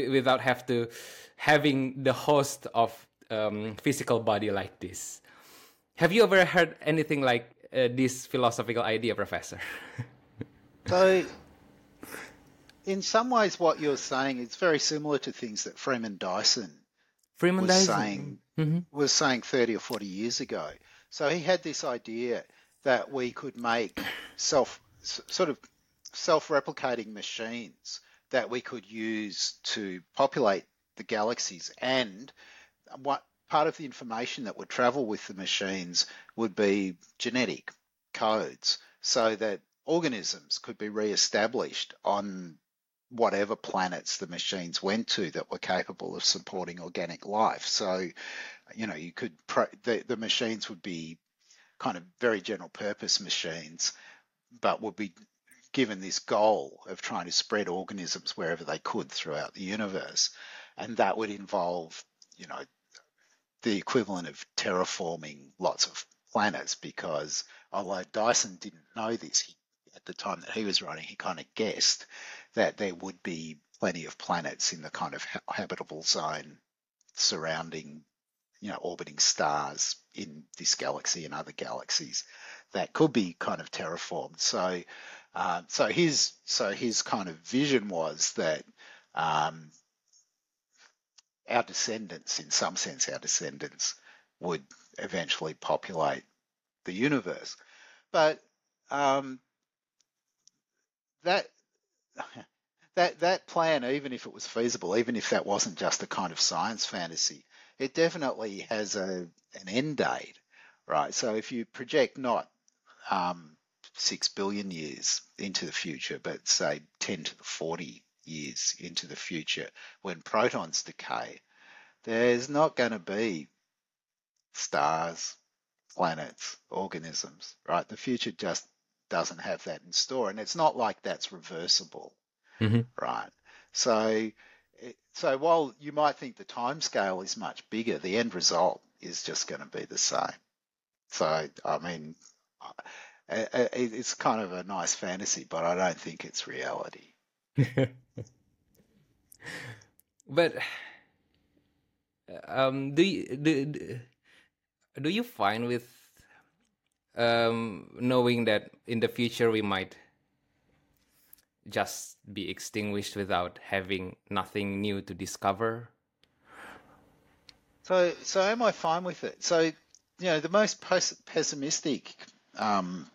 without have to having the host of um, physical body like this. Have you ever heard anything like uh, this philosophical idea, Professor? so in some ways, what you're saying is very similar to things that Freeman Dyson Freeman was Dyson. saying Mm-hmm. was saying 30 or 40 years ago. So he had this idea that we could make self sort of self-replicating machines that we could use to populate the galaxies and what part of the information that would travel with the machines would be genetic codes so that organisms could be re-established on whatever planets the machines went to that were capable of supporting organic life. So, you know, you could pro- the, the machines would be kind of very general purpose machines, but would be given this goal of trying to spread organisms wherever they could throughout the universe, and that would involve, you know, the equivalent of terraforming lots of planets because although Dyson didn't know this, he at the time that he was writing, he kind of guessed that there would be plenty of planets in the kind of habitable zone surrounding, you know, orbiting stars in this galaxy and other galaxies that could be kind of terraformed. So, uh, so his so his kind of vision was that um, our descendants, in some sense, our descendants would eventually populate the universe. But um, that that that plan, even if it was feasible, even if that wasn't just a kind of science fantasy, it definitely has a an end date, right? So if you project not um, six billion years into the future, but say ten to the forty years into the future, when protons decay, there's not going to be stars, planets, organisms, right? The future just doesn't have that in store, and it's not like that's reversible, mm-hmm. right? So, so while you might think the time scale is much bigger, the end result is just going to be the same. So, I mean, it's kind of a nice fantasy, but I don't think it's reality. but um, do you do, do you find with um, knowing that in the future we might just be extinguished without having nothing new to discover. So, so am I fine with it? So, you know, the most pessimistic um,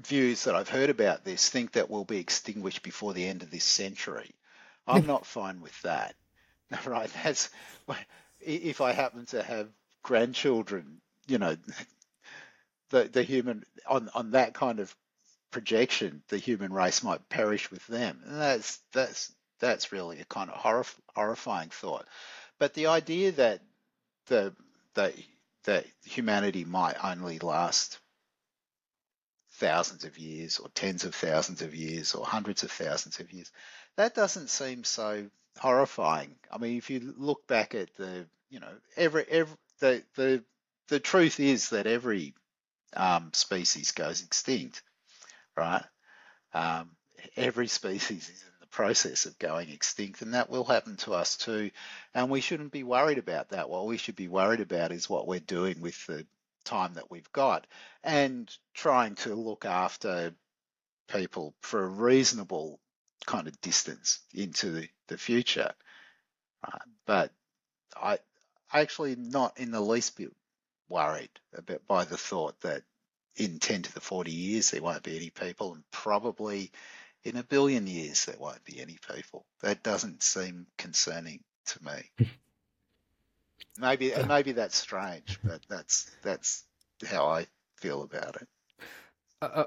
views that I've heard about this think that we'll be extinguished before the end of this century. I'm not fine with that. Right? That's if I happen to have grandchildren, you know, the the human on on that kind of projection, the human race might perish with them. And that's that's that's really a kind of horrif- horrifying thought. But the idea that the that that humanity might only last thousands of years or tens of thousands of years or hundreds of thousands of years, that doesn't seem so horrifying. I mean, if you look back at the, you know, every every the the the truth is that every um, species goes extinct, right? Um, every species is in the process of going extinct, and that will happen to us too. And we shouldn't be worried about that. What we should be worried about is what we're doing with the time that we've got and trying to look after people for a reasonable kind of distance into the, future. Right? But I actually not in the least bit worried about by the thought that in 10 to the 40 years there won't be any people and probably in a billion years there won't be any people. That doesn't seem concerning to me. maybe maybe that's strange, but that's that's how I feel about it. Uh, uh,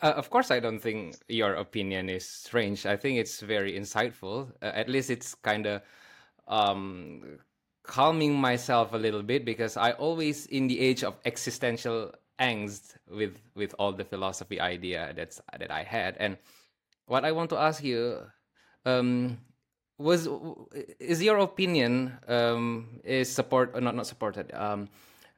uh, of course, I don't think your opinion is strange. I think it's very insightful. Uh, at least it's kind of um, calming myself a little bit because I always, in the age of existential angst, with with all the philosophy idea that's that I had, and what I want to ask you um, was is your opinion um, is support or not not supported um,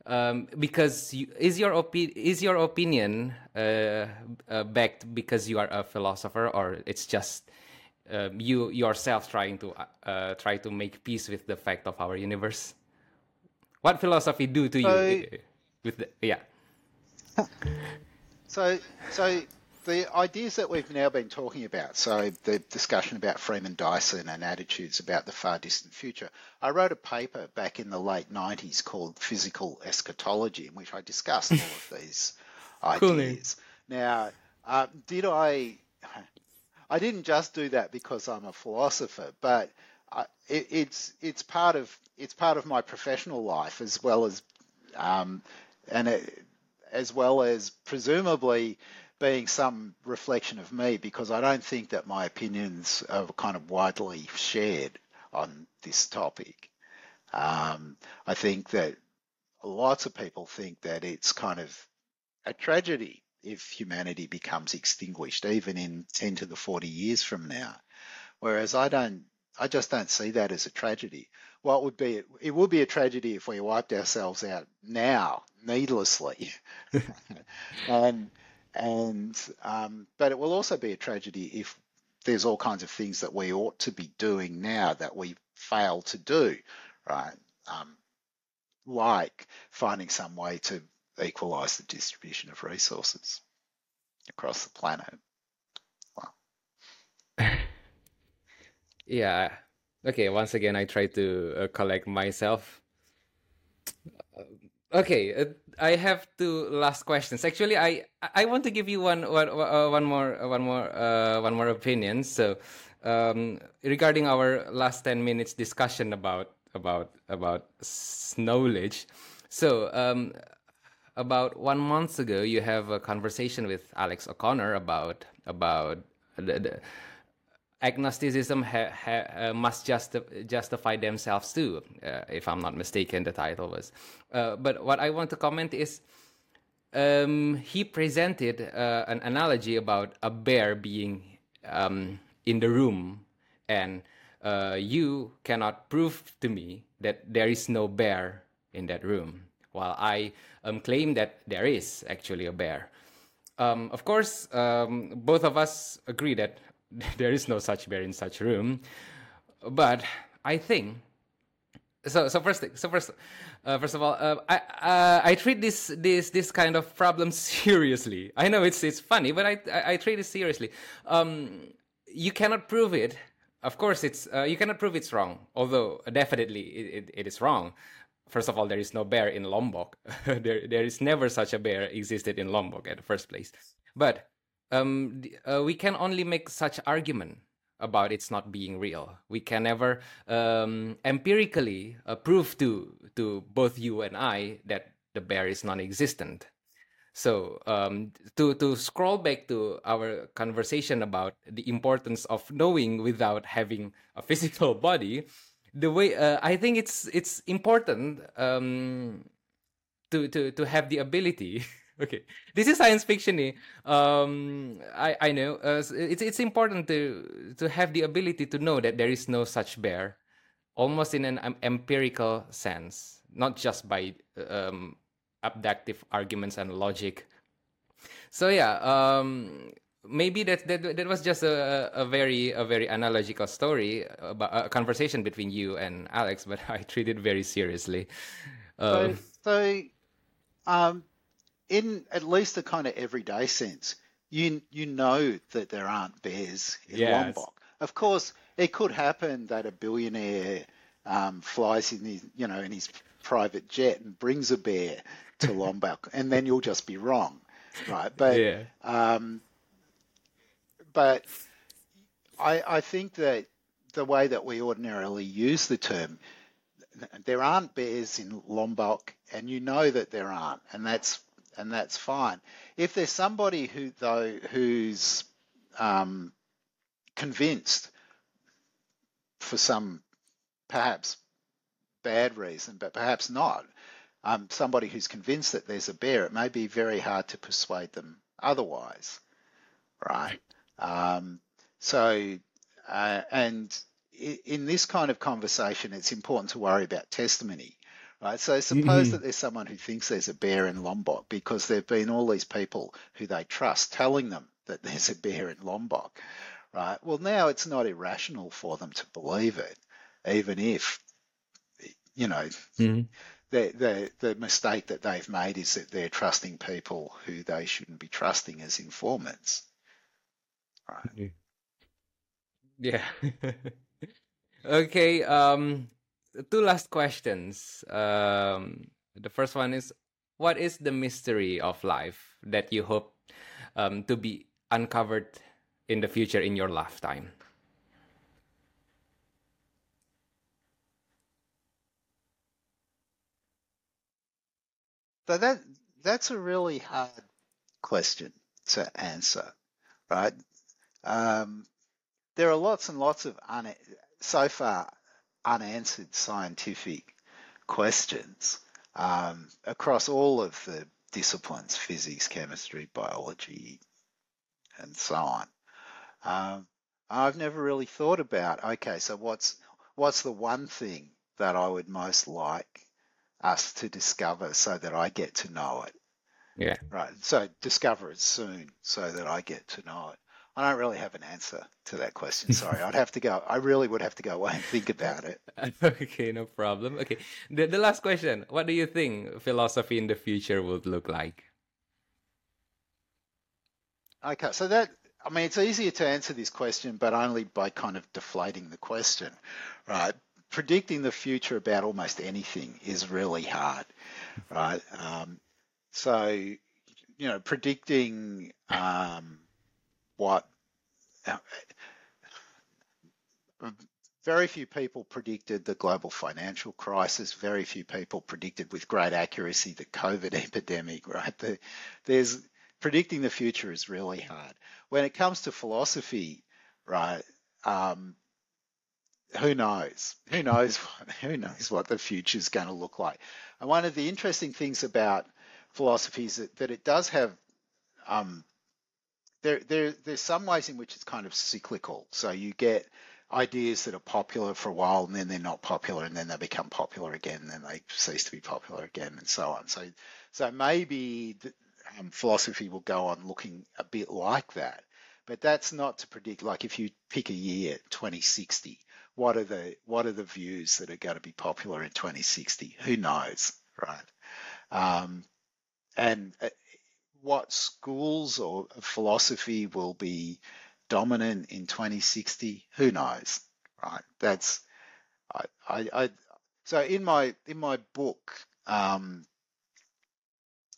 um, because you, is your opi- is your opinion uh, uh, backed because you are a philosopher or it's just uh, you yourself trying to uh, try to make peace with the fact of our universe? What philosophy do to you with the yeah so so the ideas that we've now been talking about, so the discussion about Freeman Dyson and attitudes about the far distant future, I wrote a paper back in the late 90s called Physical Eschatology, in which I discussed all of these ideas. Now, uh, did I? I didn't just do that because I'm a philosopher, but uh, it, it's it's part of it's part of my professional life as well as um, and it, as well as presumably being some reflection of me because I don't think that my opinions are kind of widely shared on this topic. Um, I think that lots of people think that it's kind of a tragedy if humanity becomes extinguished, even in 10 to the 40 years from now. Whereas I don't, I just don't see that as a tragedy. What would be, it would be a tragedy if we wiped ourselves out now, needlessly. and and um, but it will also be a tragedy if there's all kinds of things that we ought to be doing now that we fail to do, right? Um, like finding some way to equalize the distribution of resources across the planet. Wow. yeah. Okay. Once again, I try to uh, collect myself. Okay, uh, I have two last questions. Actually, I I want to give you one one, uh, one more one more uh, one more opinion. So, um, regarding our last ten minutes discussion about about about knowledge, so um, about one month ago, you have a conversation with Alex O'Connor about about the, the agnosticism ha, ha, uh, must justi- justify themselves too, uh, if I'm not mistaken, the title was. Uh, but what I want to comment is um, he presented uh, an analogy about a bear being um, in the room, and uh, you cannot prove to me that there is no bear in that room, while I um, claim that there is actually a bear. Um, of course, um, both of us agree that there is no such bear in such room. But I think so. So first, so first, uh, first of all, uh, I uh, I treat this this this kind of problem seriously. I know it's it's funny, but I I, I treat it seriously. Um, you cannot prove it. Of course, it's uh, you cannot prove it's wrong. Although definitely it, it, it is wrong. First of all, there is no bear in Lombok. there there is never such a bear existed in Lombok at the first place. But um, uh, we can only make such argument about it's not being real. We can never um, empirically uh, prove to to both you and I that the bear is non-existent. So um, to to scroll back to our conversation about the importance of knowing without having a physical body, the way uh, I think it's it's important um, to to to have the ability okay. This is science fiction um i i know. Uh, it's it's important to to have the ability to know that there is no such bear almost in an um, empirical sense not just by um abductive arguments and logic. So yeah um maybe that that, that was just a, a very a very analogical story about a conversation between you and alex but i treat it very seriously. Um, so, so um in at least a kind of everyday sense, you you know that there aren't bears in. Lombok. Of course, it could happen that a billionaire um, flies in his you know in his private jet and brings a bear to Lombok, and then you'll just be wrong, right? But yeah. um, but I, I think that the way that we ordinarily use the term, there aren't bears in Lombok, and you know that there aren't, and that's and that's fine. If there's somebody who though who's um, convinced for some perhaps bad reason, but perhaps not, um, somebody who's convinced that there's a bear, it may be very hard to persuade them otherwise, right? Um, so, uh, and in this kind of conversation, it's important to worry about testimony, right? So suppose mm-hmm. that there's someone who thinks there's a bear in Lombok because there've been all these people who they trust telling them that there's a bear in Lombok, right? Well, now it's not irrational for them to believe it, even if, you know, mm-hmm. the, the, the mistake that they've made is that they're trusting people who they shouldn't be trusting as informants, right? Yeah. okay. Um, two last questions. Um, the first one is, what is the mystery of life that you hope um, to be uncovered in the future in your lifetime? So that that's a really hard question to answer, right? Um, there are lots and lots of un- so far unanswered scientific questions um, across all of the disciplines physics, chemistry, biology, and so on. Um, I've never really thought about okay, so what's what's the one thing that I would most like us to discover so that I get to know it? Yeah. Right. So discover it soon so that I get to know it. I don't really have an answer to that question. Sorry, I'd have to go. I really would have to go away and think about it. okay, no problem. Okay, the the last question: What do you think philosophy in the future would look like? Okay, so that I mean, it's easier to answer this question, but only by kind of deflating the question, right? Predicting the future about almost anything is really hard, right? Um, so, you know, predicting um, what very few people predicted the global financial crisis. Very few people predicted with great accuracy the COVID epidemic, right? The, there's predicting the future is really hard. When it comes to philosophy, right? Um, who knows? Who knows? What, who knows what the future is going to look like? And one of the interesting things about philosophy is that, that it does have um, there, there, there's some ways in which it's kind of cyclical. So you get ideas that are popular for a while and then they're not popular and then they become popular again and then they cease to be popular again and so on. So, so maybe the, um, philosophy will go on looking a bit like that, but that's not to predict. Like if you pick a year, 2060, what are the what are the views that are going to be popular in 2060? Who knows, right? Um, and uh, what schools or philosophy will be dominant in 2060 who knows right? That's I, I, I so in my in my book um,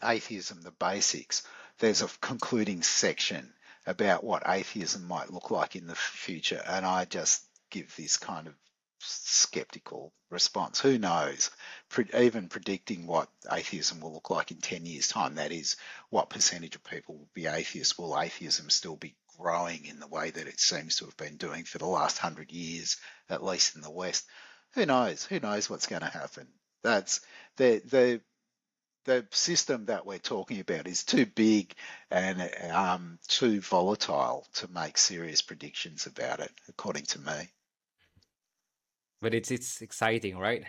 atheism the basics there's a concluding section about what atheism might look like in the future and i just give this kind of skeptical response. Who knows? Pre- even predicting what atheism will look like in 10 years' time, that is, what percentage of people will be atheists? Will atheism still be growing in the way that it seems to have been doing for the last hundred years, at least in the West? Who knows? Who knows what's going to happen? That's the the the system that we're talking about is too big and um, too volatile to make serious predictions about it, according to me but it's it's exciting, right?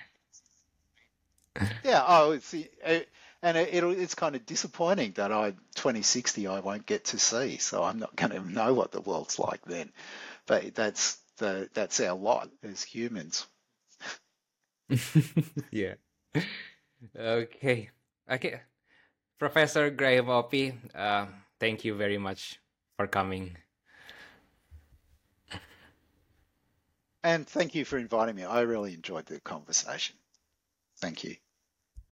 yeah. Oh, it's it, and it, it's kind of disappointing that I 2060 I won't get to see, so I'm not going to know what the world's like then. But that's the that's our lot as humans. yeah. Okay. Okay. Professor Graham Oppy, uh, thank you very much for coming. And thank you for inviting me. I really enjoyed the conversation. Thank you.